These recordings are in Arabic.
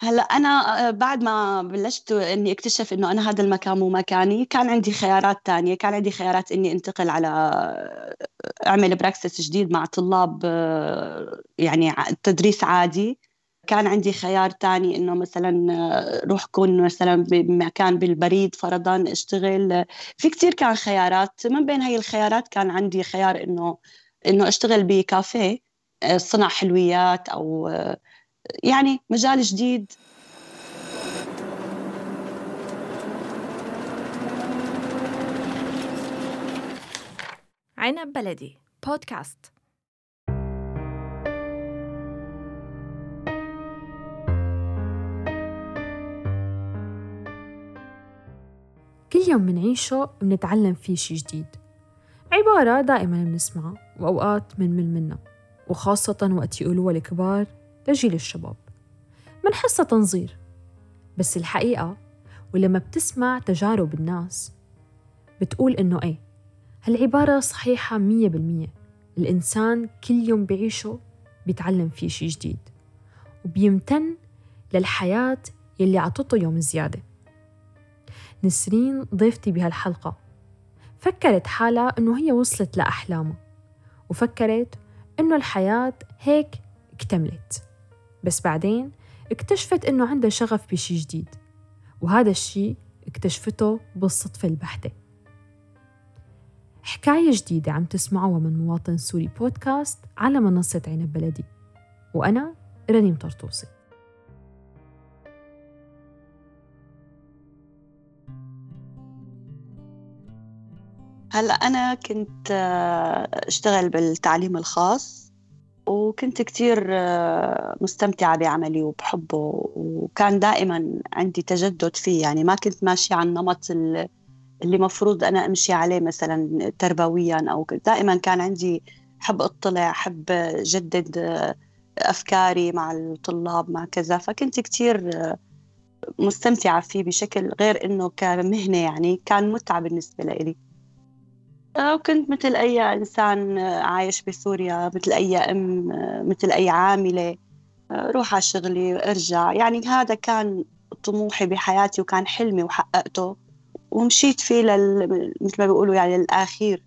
هلأ أنا آه، بعد ما بلشت إني أكتشف إنه أنا هذا المكان مو مكاني، كان عندي خيارات تانية، كان عندي خيارات إني أنتقل على آه، أعمل براكسس جديد مع طلاب آه، يعني تدريس عادي، كان عندي خيار تاني إنه مثلا روح كون مثلا بمكان بالبريد فرضا أشتغل. في كتير كان خيارات. من بين هاي الخيارات كان عندي خيار إنه إنه أشتغل بكافيه صنع حلويات أو يعني مجال جديد. عنب بلدي بودكاست كل يوم منعيشه بنتعلم فيه شي جديد. عبارة دائما بنسمعها وأوقات منمل منها وخاصة وقت يقولوها الكبار لجيل الشباب. منحسها تنظير. بس الحقيقة ولما بتسمع تجارب الناس بتقول إنه إيه هالعبارة صحيحة مية بالمية. الإنسان كل يوم بعيشه بيتعلم فيه شي جديد وبيمتن للحياة يلي عطته يوم زيادة. نسرين ضيفتي بهالحلقة فكرت حالها إنه هي وصلت لأحلامها وفكرت إنه الحياة هيك اكتملت. بس بعدين اكتشفت إنه عندها شغف بشي جديد وهذا الشي اكتشفته بالصدفة البحتة. حكاية جديدة عم تسمعوها من مواطن سوري بودكاست على منصة عنب بلدي وأنا رنيم طرطوسي. هلا أنا كنت آه، أشتغل بالتعليم الخاص وكنت كتير آه، مستمتعة بعملي وبحبه وكان دائما عندي تجدد فيه. يعني ما كنت ماشية على النمط اللي مفروض أنا أمشي عليه مثلا تربويا أو دائما كان عندي حب أطلع حب جدد آه، أفكاري مع الطلاب مع كذا. فكنت كتير آه، مستمتعة فيه بشكل غير إنه كمهنة يعني كان متعة بالنسبة لي. وكنت مثل أي إنسان عايش بسوريا مثل أي أم مثل أي عاملة روح على شغلي ارجع. يعني هذا كان طموحي بحياتي وكان حلمي وحققته. ومشيت فيه لل... مثل ما بيقولوا يعني للآخير.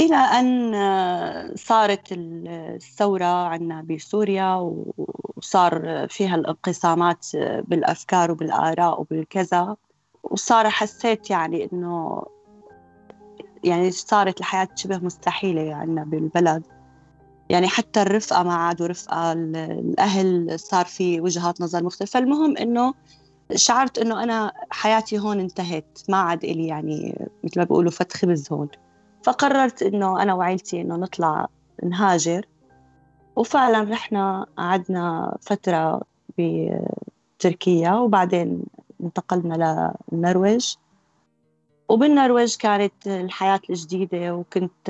إلى أن صارت الثورة عندنا بسوريا وصار فيها الانقسامات بالأفكار وبالآراء وبالكذا. وصار حسيت يعني إنه يعني صارت الحياة شبه مستحيلة عندنا بالبلد. يعني حتى الرفقة ما عادوا رفقة الأهل صار في وجهات نظر مختلفة. المهم إنه شعرت إنه أنا حياتي هون انتهت ما عاد إلي يعني مثل ما بيقولوا فت خبز هون. فقررت إنه أنا وعيلتي إنه نطلع نهاجر. وفعلا رحنا قعدنا فترة بتركيا وبعدين انتقلنا للنرويج وبالنرويج كانت الحياة الجديدة وكنت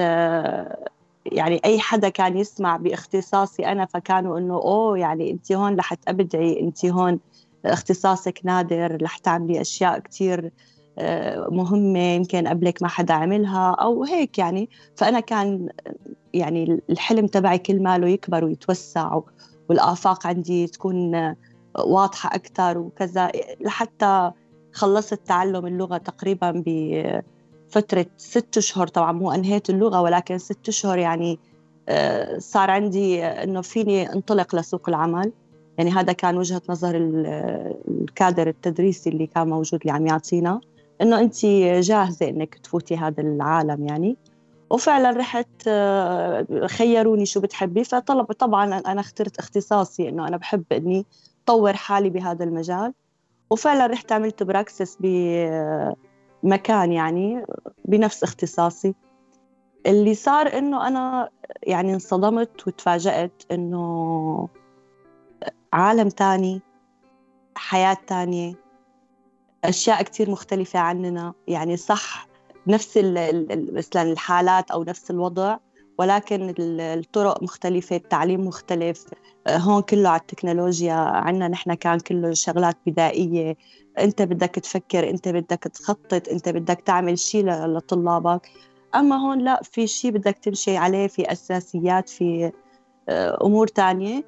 يعني أي حدا كان يسمع باختصاصي أنا فكانوا إنه أوه يعني أنت هون رح تبدعي أنت هون اختصاصك نادر رح تعملي أشياء كتير مهمة يمكن قبلك ما حدا عملها أو هيك يعني. فأنا كان يعني الحلم تبعي كل ماله يكبر ويتوسع والآفاق عندي تكون واضحة أكثر وكذا لحتى خلصت تعلم اللغة تقريبا بفترة ست أشهر. طبعا مو أنهيت اللغة ولكن ست أشهر يعني آه، صار عندي أنه فيني انطلق لسوق العمل. يعني هذا كان وجهة نظر الكادر التدريسي اللي كان موجود اللي عم يعطينا إنه انت جاهزة إنك تفوتي هذا العالم يعني. وفعلا رحت آه، خيروني شو بتحبي. فطلب طبعا أنا اخترت اختصاصي إنه أنا بحب إني طور حالي بهذا المجال. وفعلا رحت عملت براكسس بمكان يعني بنفس اختصاصي. اللي صار إنه أنا يعني انصدمت وتفاجأت إنه عالم تاني حياة تانية أشياء كتير مختلفة عننا. يعني صح نفس مثلا الحالات أو نفس الوضع ولكن الطرق مختلفة التعليم مختلف. هون كله على التكنولوجيا. عنا نحن كان كله شغلات بدائية. أنت بدك تفكر أنت بدك تخطط أنت بدك تعمل شيء لطلابك. أما هون لا في شيء بدك تمشي عليه في أساسيات في آه، أمور تانية.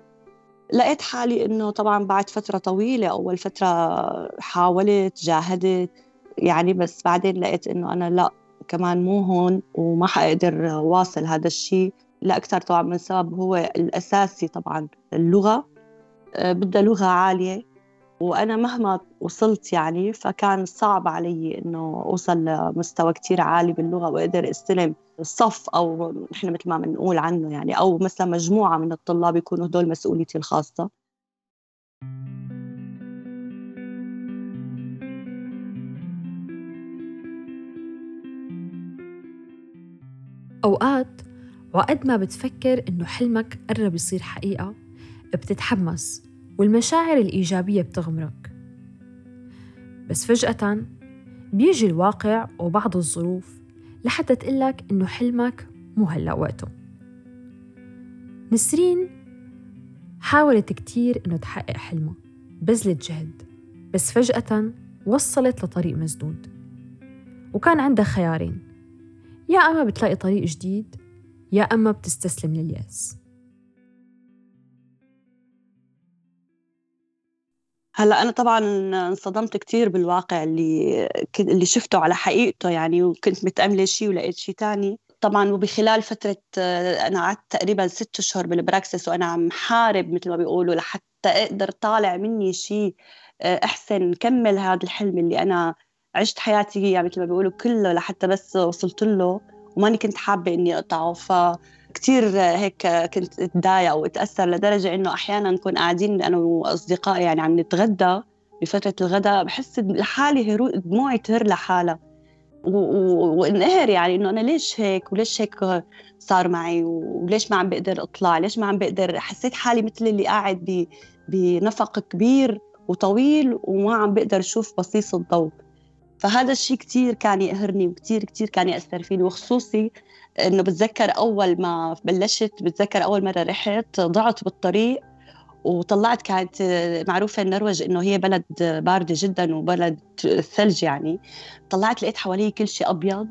لقيت حالي إنه طبعا بعد فترة طويلة أول فترة حاولت جاهدت. يعني بس بعدين لقيت إنه أنا لا كمان مو هون وما حقدر واصل هذا الشيء. لاكثر طبعا من سبب هو الأساسي طبعا اللغة. آه، بدها لغة عالية. وأنا مهما وصلت يعني فكان صعب علي إنه أوصل لمستوى كتير عالي باللغة وأقدر أستلم صف أو نحن مثل ما بنقول عنه يعني أو مثلا مجموعة من الطلاب يكونوا هدول مسؤوليتي الخاصة. أوقات وقد ما بتفكر إنه حلمك قرب يصير حقيقة بتتحمس والمشاعر الإيجابية بتغمرك. بس فجأة بيجي الواقع وبعض الظروف لحتى تقلك إنه حلمك مو هلأ وقته. نسرين حاولت كتير إنه تحقق حلمها بذلت جهد بس فجأة وصلت لطريق مسدود وكان عندها خيارين. يا أما بتلاقي طريق جديد يا أما بتستسلم لليأس. هلأ أنا طبعا انصدمت كثير بالواقع اللي اللي شفته على حقيقته يعني وكنت متأملة شيء ولقيت شيء ثاني طبعا وبخلال فترة أنا قعدت تقريبا ست أشهر بالبراكسس وأنا عم حارب مثل ما بيقولوا لحتى أقدر طالع مني شيء أحسن كمل هذا الحلم اللي أنا عشت حياتي يعني مثل ما بيقولوا كله لحتى بس وصلت له وماني كنت حابة إني أقطعه. ف كثير هيك كنت أتضايق وأتأثر لدرجة إنه أحيانا نكون قاعدين أنا وأصدقائي يعني عم نتغدى بفترة الغداء بحس لحالي هرو دموعي تهر لحالها. وانقهر يعني إنه أنا ليش هيك وليش هيك صار معي وليش ما عم بقدر أطلع؟ ليش ما عم بقدر؟ حسيت حالي مثل اللي قاعد بنفق كبير وطويل وما عم بقدر أشوف بصيص الضوء. فهذا الشيء كثير كان يقهرني وكثير كثير كان يأثر فيني وخصوصي إنه بتذكر أول ما بلشت بتذكر أول مرة رحت ضعت بالطريق وطلعت كانت معروفة النرويج إنه هي بلد باردة جدا وبلد ثلج يعني. طلعت لقيت حوالي كل شيء أبيض.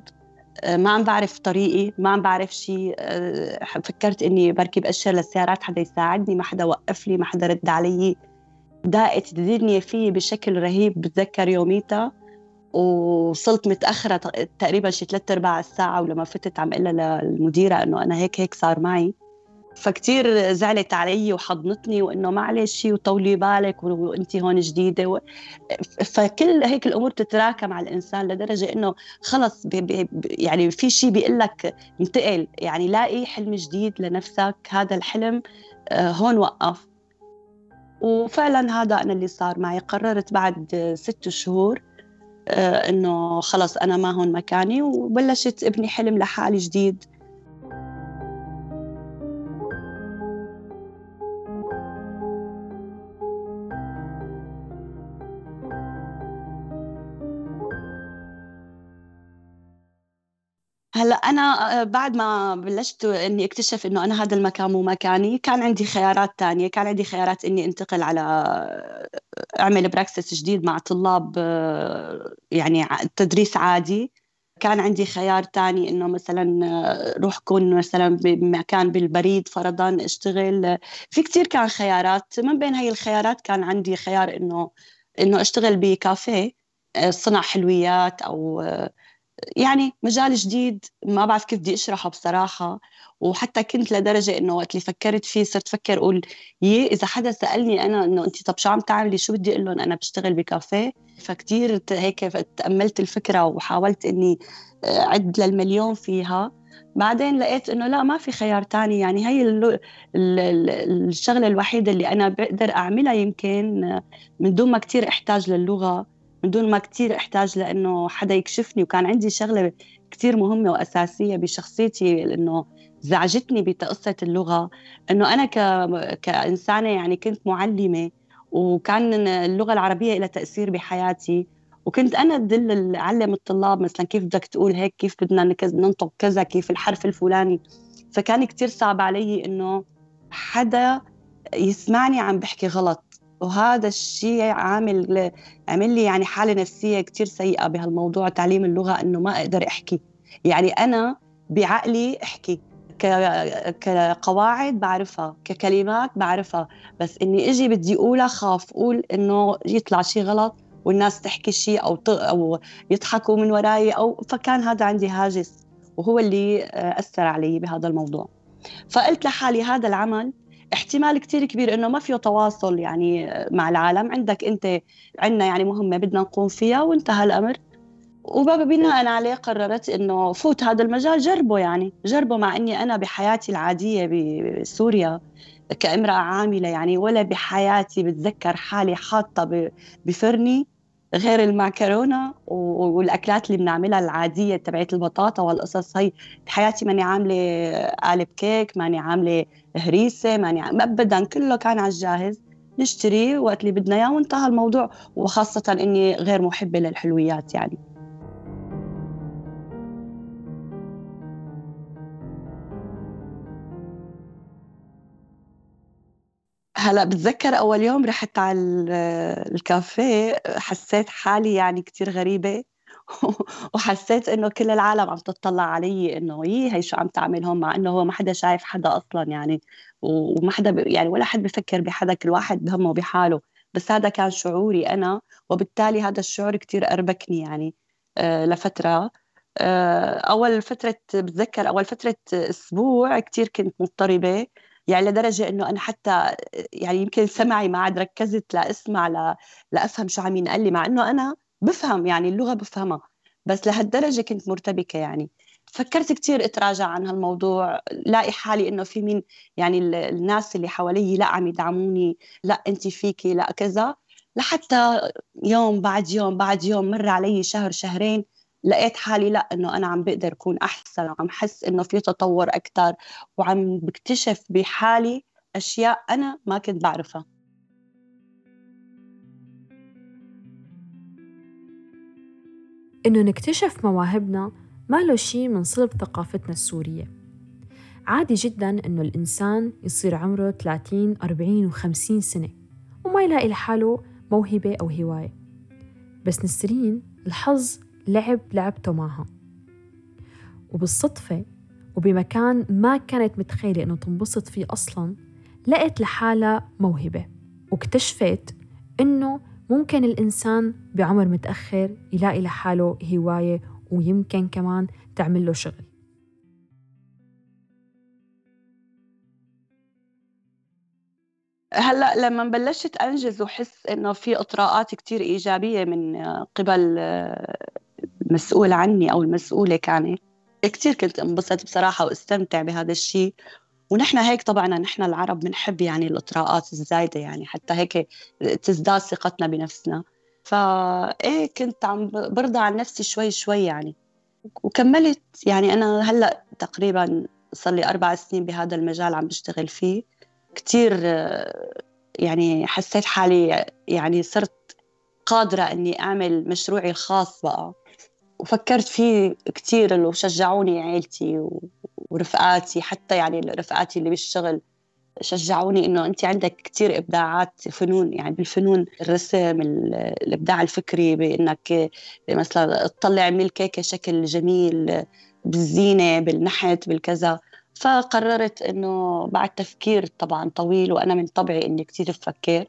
ما عم بعرف طريقي ما عم بعرف شيء فكرت إني بركب أشر للسيارات حدا يساعدني ما حدا وقف لي ما حدا رد علي. ضاقت الدنيا فيي بشكل رهيب بتذكر يوميتها. وصلت متأخرة تقريبا شي ثلاث أرباع الساعة ولما فتت عم قلها للمديرة إنه أنا هيك هيك صار معي. فكتير زعلت علي وحضنتني وإنه معلش وطولي بالك وانت هون جديدة و... فكل هيك الأمور تتراكم على الإنسان لدرجة إنه خلص بي بي يعني في شيء بيقول لك انتقل. يعني لاقي حلم جديد لنفسك. هذا الحلم آه، هون وقف. وفعلا هذا أنا اللي صار معي. قررت بعد ست شهور إنه خلص أنا ما هون مكاني وبلشت ابني حلم لحالي جديد. هلا أنا آه، بعد ما بلشت إني أكتشف إنه أنا هذا المكان مو مكاني كان عندي خيارات تانية. كان عندي خيارات إني أنتقل على آه، أعمل براكسس جديد مع طلاب آه، يعني تدريس عادي. كان عندي خيار تاني إنه مثلا روح كون مثلا بمكان بالبريد فرضا أشتغل. في كتير كان خيارات. من بين هاي الخيارات كان عندي خيار إنه إنه أشتغل بكافيه صنع حلويات أو يعني مجال جديد ما بعرف كيف بدي أشرحه بصراحة. وحتى كنت لدرجة إنه وقت اللي فكرت فيه صرت أفكر أقول يي إذا حدا سألني أنا إنه انت طب شو عم تعملي؟ شو بدي أقول لهم؟ أنا بشتغل بكافيه. فكتير هيك تأملت الفكرة وحاولت إني آه، عد للمليون فيها. بعدين لقيت إنه لا ما في خيار تاني. يعني هي الشغلة الوحيدة اللي أنا بقدر أعملها يمكن آه، من دون ما كثير إحتاج للغة. من دون ما كثير إحتاج لإنه حدا يكشفني. وكان عندي شغلة كثير مهمة وأساسية بشخصيتي انه زعجتني بقصة اللغة. إنه أنا ك... كإنسانة يعني كنت معلمة وكان اللغة العربية لها تأثير بحياتي. وكنت أنا ادل اعلم الطلاب مثلا كيف بدك تقول هيك كيف بدنا ننطق كذا كيف الحرف الفلاني. فكان كثير صعب علي إنه حدا يسمعني عم بحكي غلط. وهذا الشيء عامل عمل لي يعني حالة نفسية كثير سيئة بهالموضوع تعليم اللغة إنه ما أقدر أحكي. يعني أنا بعقلي أحكي. كقواعد بعرفها ككلمات بعرفها. بس إني إجي بدي أقولها خاف أقول إنه يطلع شيء غلط والناس تحكي شيء أو أو يضحكوا من وراي أو فكان هذا عندي هاجس. وهو اللي آه، أثر علي بهذا الموضوع. فقلت لحالي هذا العمل احتمال كتير كبير إنه ما فيه تواصل يعني آه، مع العالم. عندك أنت عندنا يعني مهمة بدنا نقوم فيها وانتهى الأمر. وبناء عليه قررت إنه فوت هذا المجال جربه يعني جربه مع إني أنا بحياتي العادية بسوريا كامرأة عاملة يعني ولا بحياتي بتذكر حالي حاطة بفرني. غير المعكرونة والأكلات اللي بنعملها العادية تبعت البطاطا والقصص هي بحياتي ماني عاملة قالب كيك ماني عاملة هريسة ماني عاملة ابدا كله كان على الجاهز. نشتري وقت اللي بدنا إياه وانتهى الموضوع وخاصة إني غير محبة للحلويات يعني. هلا بتذكر أول يوم رحت على الكافيه حسيت حالي يعني كتير غريبة وحسيت إنه كل العالم عم تطلع علي إنه يي هي شو عم تعمل هون؟ مع إنه هو ما حدا شايف حدا أصلا يعني وما حدا يعني ولا حد بفكر بحدا كل واحد بهمه بحاله بس هذا كان شعوري أنا وبالتالي هذا الشعور كتير أربكني يعني آه لفترة. آه أول فترة بتذكر أول فترة أسبوع كتير كنت مضطربة. يعني لدرجة إنه أنا حتى يعني يمكن سمعي ما عاد ركزت لاسمع لا لافهم شو عم ينقال لي مع إنه أنا بفهم يعني اللغة بفهمها بس لهالدرجة كنت مرتبكة يعني. فكرت كثير أتراجع عن هالموضوع لاقي حالي إنه في مين يعني الناس اللي حوالي لا عم يدعموني لا أنت فيكي لا كذا لحتى يوم بعد يوم بعد يوم مر علي شهر شهرين لقيت حالي لا إنه أنا عم بقدر أكون أحسن وعم حس إنه في تطور أكثر وعم بكتشف بحالي أشياء أنا ما كنت بعرفها. إنه نكتشف مواهبنا ما له شي من صلب ثقافتنا السورية. عادي جدا إنه الإنسان يصير عمره 30 40 و 50 سنة وما يلاقي لحاله موهبة أو هواية. بس نسرين الحظ لعب لعبته معها. وبالصدفة وبمكان ما كانت متخيلة إنه تنبسط فيه أصلا لقت لحالها موهبة واكتشفت إنه ممكن الإنسان بعمر متأخر يلاقي لحاله هواية ويمكن كمان تعمل له شغل. هلأ لما بلشت أنجز وحس إنه في إطراءات كتير إيجابية من قبل المسؤول عني أو المسؤولة كانت. كثير كنت انبسط بصراحة واستمتع بهذا الشيء ونحن هيك طبعا نحن العرب بنحب يعني الإطراءات الزايدة يعني حتى هيك تزداد ثقتنا بنفسنا. فايه كنت عم برضى عن نفسي شوي شوي يعني. وكملت يعني أنا هلأ تقريبا صار لي أربع سنين بهذا المجال عم بشتغل فيه. كثير يعني حسيت حالي يعني صرت قادرة إني أعمل مشروعي الخاص بقى. وفكرت فيه كثير وشجعوني عيلتي ورفقاتي حتى يعني رفقاتي اللي بالشغل شجعوني إنه انت عندك كثير إبداعات فنون يعني بالفنون الرسم الإبداع الفكري بإنك مثلا تطلع عمل كيكه شكل جميل بالزينة بالنحت بالكذا. فقررت إنه بعد تفكير طبعا طويل وأنا من طبعي إني كثير بفكر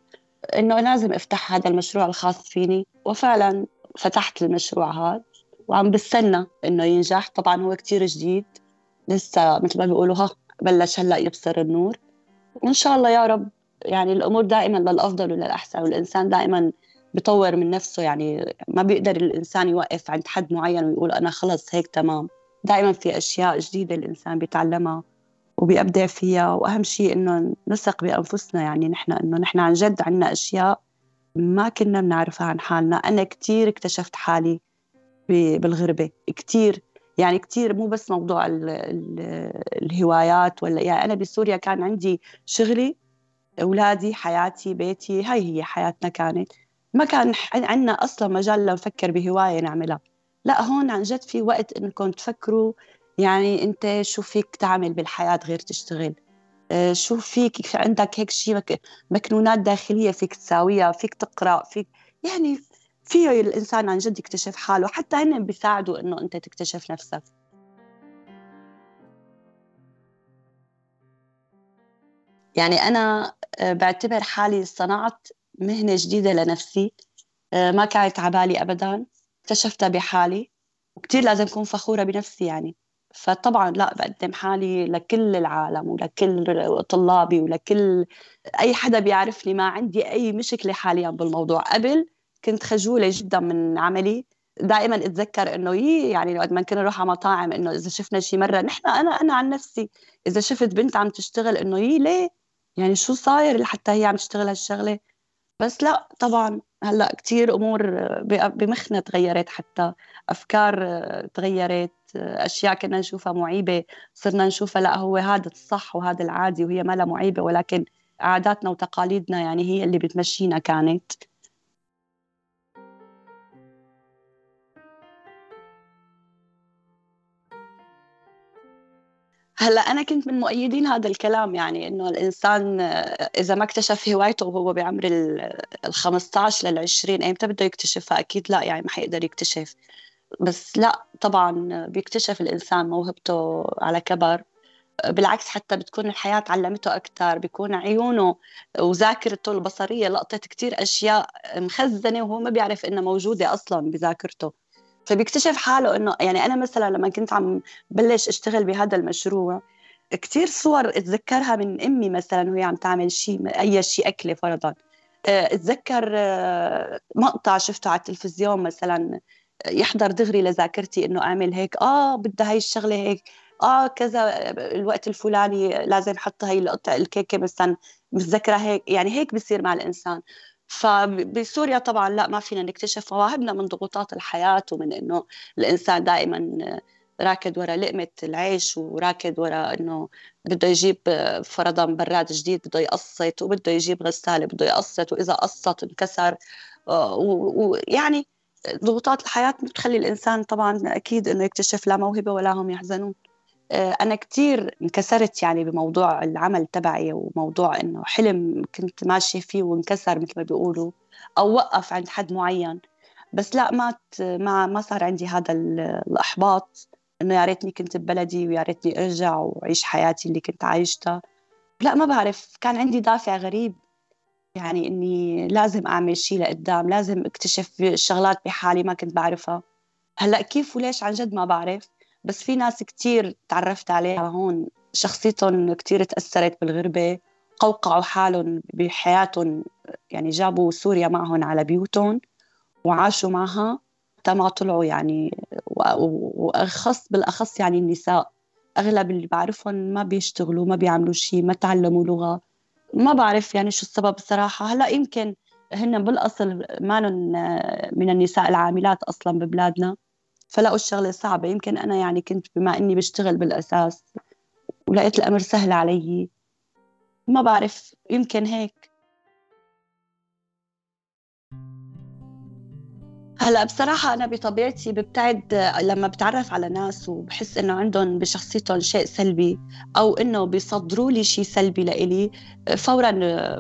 إنه لازم أفتح هذا المشروع الخاص فيني. وفعلا فتحت المشروع هذا. وعم بستنى إنه ينجح. طبعا هو كتير جديد لسه مثل ما بيقولوا ها بلش هلأ يبصر النور. وإن شاء الله يا رب يعني الأمور دائما للأفضل وللأحسن والإنسان دائما بيطور من نفسه. يعني ما بيقدر الإنسان يوقف عند حد معين ويقول أنا خلص هيك تمام. دائما في أشياء جديدة الإنسان بيتعلمها وبيبدع فيها. وأهم شيء إنه نثق بأنفسنا. يعني نحن إنه نحن عن جد عندنا أشياء ما كنا بنعرفها عن حالنا. أنا كثير اكتشفت حالي بالغربة. كثير يعني كثير مو بس موضوع ال ال الهوايات ولا يعني أنا بسوريا كان عندي شغلي أولادي حياتي بيتي هاي هي حياتنا كانت. ما كان عندنا أصلا مجال لنفكر بهواية نعملها. لا هون عن جد في وقت إنكم تفكروا يعني أنت شو فيك تعمل بالحياة غير تشتغل؟ آه، شو فيك؟ عندك هيك شيء مكنونات داخلية فيك تساويها فيك تقرأ فيك يعني فيه الإنسان عن جد يكتشف حاله حتى هن بيساعدوا إنه أنت تكتشف نفسك. يعني أنا آه، بعتبر حالي صنعت مهنة جديدة لنفسي آه، ما كانت عبالي أبدا اكتشفتها بحالي وكتير لازم أكون فخورة بنفسي يعني. فطبعا لا بقدم حالي لكل العالم ولكل طلابي ولكل أي حدا بيعرفني ما عندي أي مشكلة حاليا بالموضوع. قبل كنت خجولة جدا من عملي. دائما أتذكر إنه يي يعني وقت ما كنا نروح على مطاعم إنه إذا شفنا شي مرة نحن أنا أنا عن نفسي إذا شفت بنت عم تشتغل إنه يي ليه؟ يعني شو صاير حتى هي عم تشتغل هالشغلة؟ بس لا طبعا هلأ كثير أمور بمخنا تغيرت حتى أفكار تغيرت أشياء كنا نشوفها معيبة صرنا نشوفها لا هو هذا الصح وهذا العادي وهي ما لها معيبة ولكن عاداتنا وتقاليدنا يعني هي اللي بتمشينا كانت. هلا أنا كنت من مؤيدين هذا الكلام يعني إنه الإنسان إذا ما اكتشف هوايته وهو بعمر ال 15 لل 20 ايمتى بده يكتشفها؟ أكيد لا يعني ما حيقدر يكتشف. بس لا طبعا بيكتشف الإنسان موهبته على كبر. بالعكس حتى بتكون الحياة علمته أكثر بيكون عيونه وذاكرته البصرية لقطت كتير أشياء مخزنة وهو ما بيعرف إنها موجودة أصلا بذاكرته. فبيكتشف حاله انه يعني أنا مثلا لما كنت عم بلش أشتغل بهذا المشروع كثير صور أتذكرها من أمي مثلا وهي عم تعمل شيء أي شيء أكلة فرضا. آه، أتذكر آه، مقطع شفته على التلفزيون مثلا يحضر دغري لذاكرتي إنه أعمل هيك. آه بدها هاي الشغلة هيك. آه كذا الوقت الفلاني لازم أحط هي القطع الكيكة مثلا متذكرة هيك. يعني هيك بصير مع الإنسان. فبسوريا طبعا لا ما فينا نكتشف مواهبنا من ضغوطات الحياة ومن إنه الإنسان دائما راكد ورا لقمة العيش وراكد ورا إنه بده يجيب فرضا براد جديد بده يقسط وبده يجيب غسالة بده يقسط وإذا قسط انكسر. ويعني ضغوطات الحياة بتخلي الإنسان طبعا أكيد إنه يكتشف لا موهبة ولا هم يحزنون. آه، أنا كثير انكسرت يعني بموضوع العمل تبعي وموضوع إنه حلم كنت ماشية فيه وانكسر مثل ما بيقولوا أو وقف عند حد معين. بس لا ما ما ما صار عندي هذا الإحباط إنه يا ريتني كنت ببلدي ويا ريتني أرجع وأعيش حياتي اللي كنت عايشتها. لا ما بعرف كان عندي دافع غريب. يعني إني لازم أعمل شيء لقدام لازم أكتشف شغلات بحالي ما كنت بعرفها. هلأ كيف وليش عن جد ما بعرف؟ بس في ناس كتير تعرفت عليها هون. شخصيتهم كتير تأثرت بالغربة قوقعوا حالهم بحياتهم يعني جابوا سوريا معهم على بيوتهم وعاشوا معها. حتى ما طلعوا يعني وأخص بالأخص يعني النساء. أغلب اللي بعرفهم ما بيشتغلوا ما بيعملوا شيء ما تعلموا لغة. ما بعرف يعني شو السبب بصراحة هلا يمكن هن بالأصل ما من النساء العاملات أصلا ببلادنا. فلقوا الشغلة صعبة. يمكن أنا يعني كنت بما إني بشتغل بالأساس ولقيت الأمر سهل علي. ما بعرف يمكن هيك هلا بصراحة أنا بطبيعتي ببتعد لما بتعرف على ناس وبحس إنه عندهم بشخصيتهم شيء سلبي أو إنه بيصدروا لي شيء سلبي لإلي فورا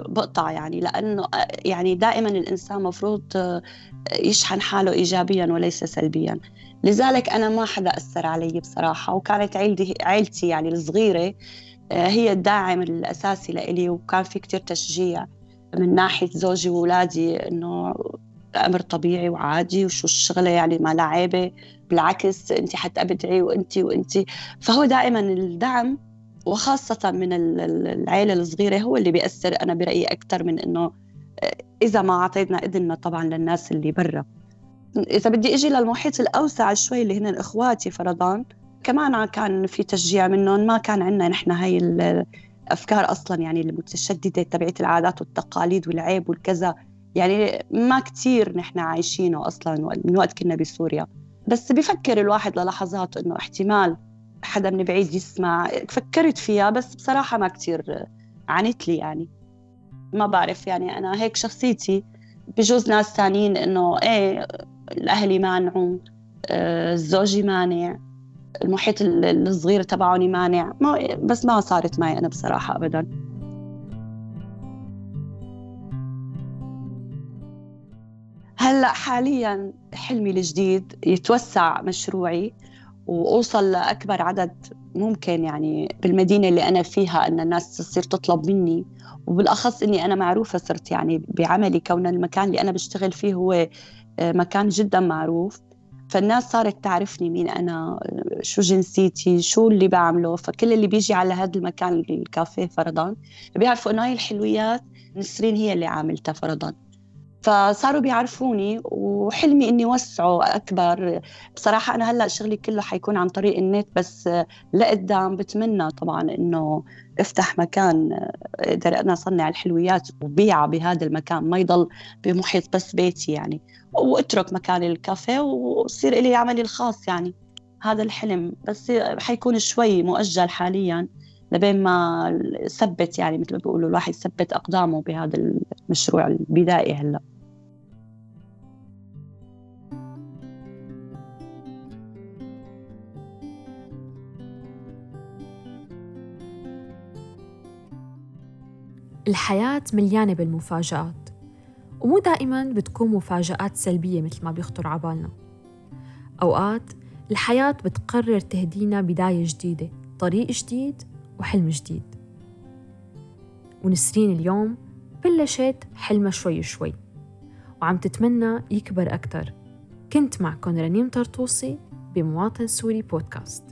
بقطع يعني لأنه يعني دائما الإنسان مفروض يشحن حاله إيجابيا وليس سلبيا. لذلك أنا ما حدا أثر علي بصراحة وكانت عيلتي عيلتي يعني الصغيرة هي الداعم الأساسي لإلي وكان في كتير تشجيع من ناحية زوجي وأولادي إنه أمر طبيعي وعادي وشو الشغلة يعني ما لعيبة بالعكس أنت حتأبدعي وأنت وأنت. فهو دائما الدعم وخاصة من العيلة الصغيرة هو اللي بيأثر. أنا برأيي أكثر من إنه آه، إذا ما أعطينا إذننا طبعا للناس اللي برا. إذا بدي إجي للمحيط الأوسع شوي اللي هن إخواتي فرضا كمان كان في تشجيع منهم ما كان عندنا نحن هاي الأفكار أصلا يعني المتشددة تبعت العادات والتقاليد والعيب والكذا. يعني ما كثير نحن عايشينه أصلا من وقت كنا بسوريا. بس بفكر الواحد للحظات إنه احتمال حدا من بعيد يسمع. فكرت فيها بس بصراحة ما كثير عنت لي يعني. ما بعرف يعني أنا هيك شخصيتي. بجوز ناس ثانيين إنه إيه الاهل يمانعوا آه، الزوج يمانع المحيط الصغير تبعهم يمانع ما بس ما صارت معي أنا بصراحة ابدا. هلا حاليا حلمي الجديد يتوسع مشروعي وأوصل لأكبر عدد ممكن يعني بالمدينة اللي أنا فيها أن الناس تصير تطلب مني. وبالأخص أني أنا معروفة صرت يعني بعملي كون المكان اللي أنا بشتغل فيه هو آه، مكان جدا معروف. فالناس صارت تعرفني مين أنا شو جنسيتي شو اللي بعمله. فكل اللي بيجي على هذا المكان الكافيه فرضا. بيعرفوا إنه هاي الحلويات نسرين هي اللي عاملتها فرضا. فصاروا بيعرفوني وحلمي إني وسعه أكبر. بصراحة أنا هلأ شغلي كله حيكون عن طريق النت بس لقدام بتمنى طبعا إنه أفتح مكان أقدر أنا أصنع الحلويات وبيعها بهذا المكان. ما يضل بمحيط بس بيتي يعني. وأترك مكان الكافيه وصير لي عملي الخاص يعني. هذا الحلم. بس حيكون شوي مؤجل حاليا لبين ما ثبت يعني مثل ما بيقولوا الواحد يثبت أقدامه بهذا المشروع البدائي هلأ. الحياة مليانة بالمفاجآت ومو دائما بتكون مفاجآت سلبية مثل ما بيخطر عبالنا أوقات الحياة بتقرر تهدينا بداية جديدة طريق جديد وحلم جديد. ونسرين اليوم بلشت حلمها شوي شوي وعم تتمنى يكبر أكتر. كنت معكم رنيم طرطوسي بمواطن سوري بودكاست.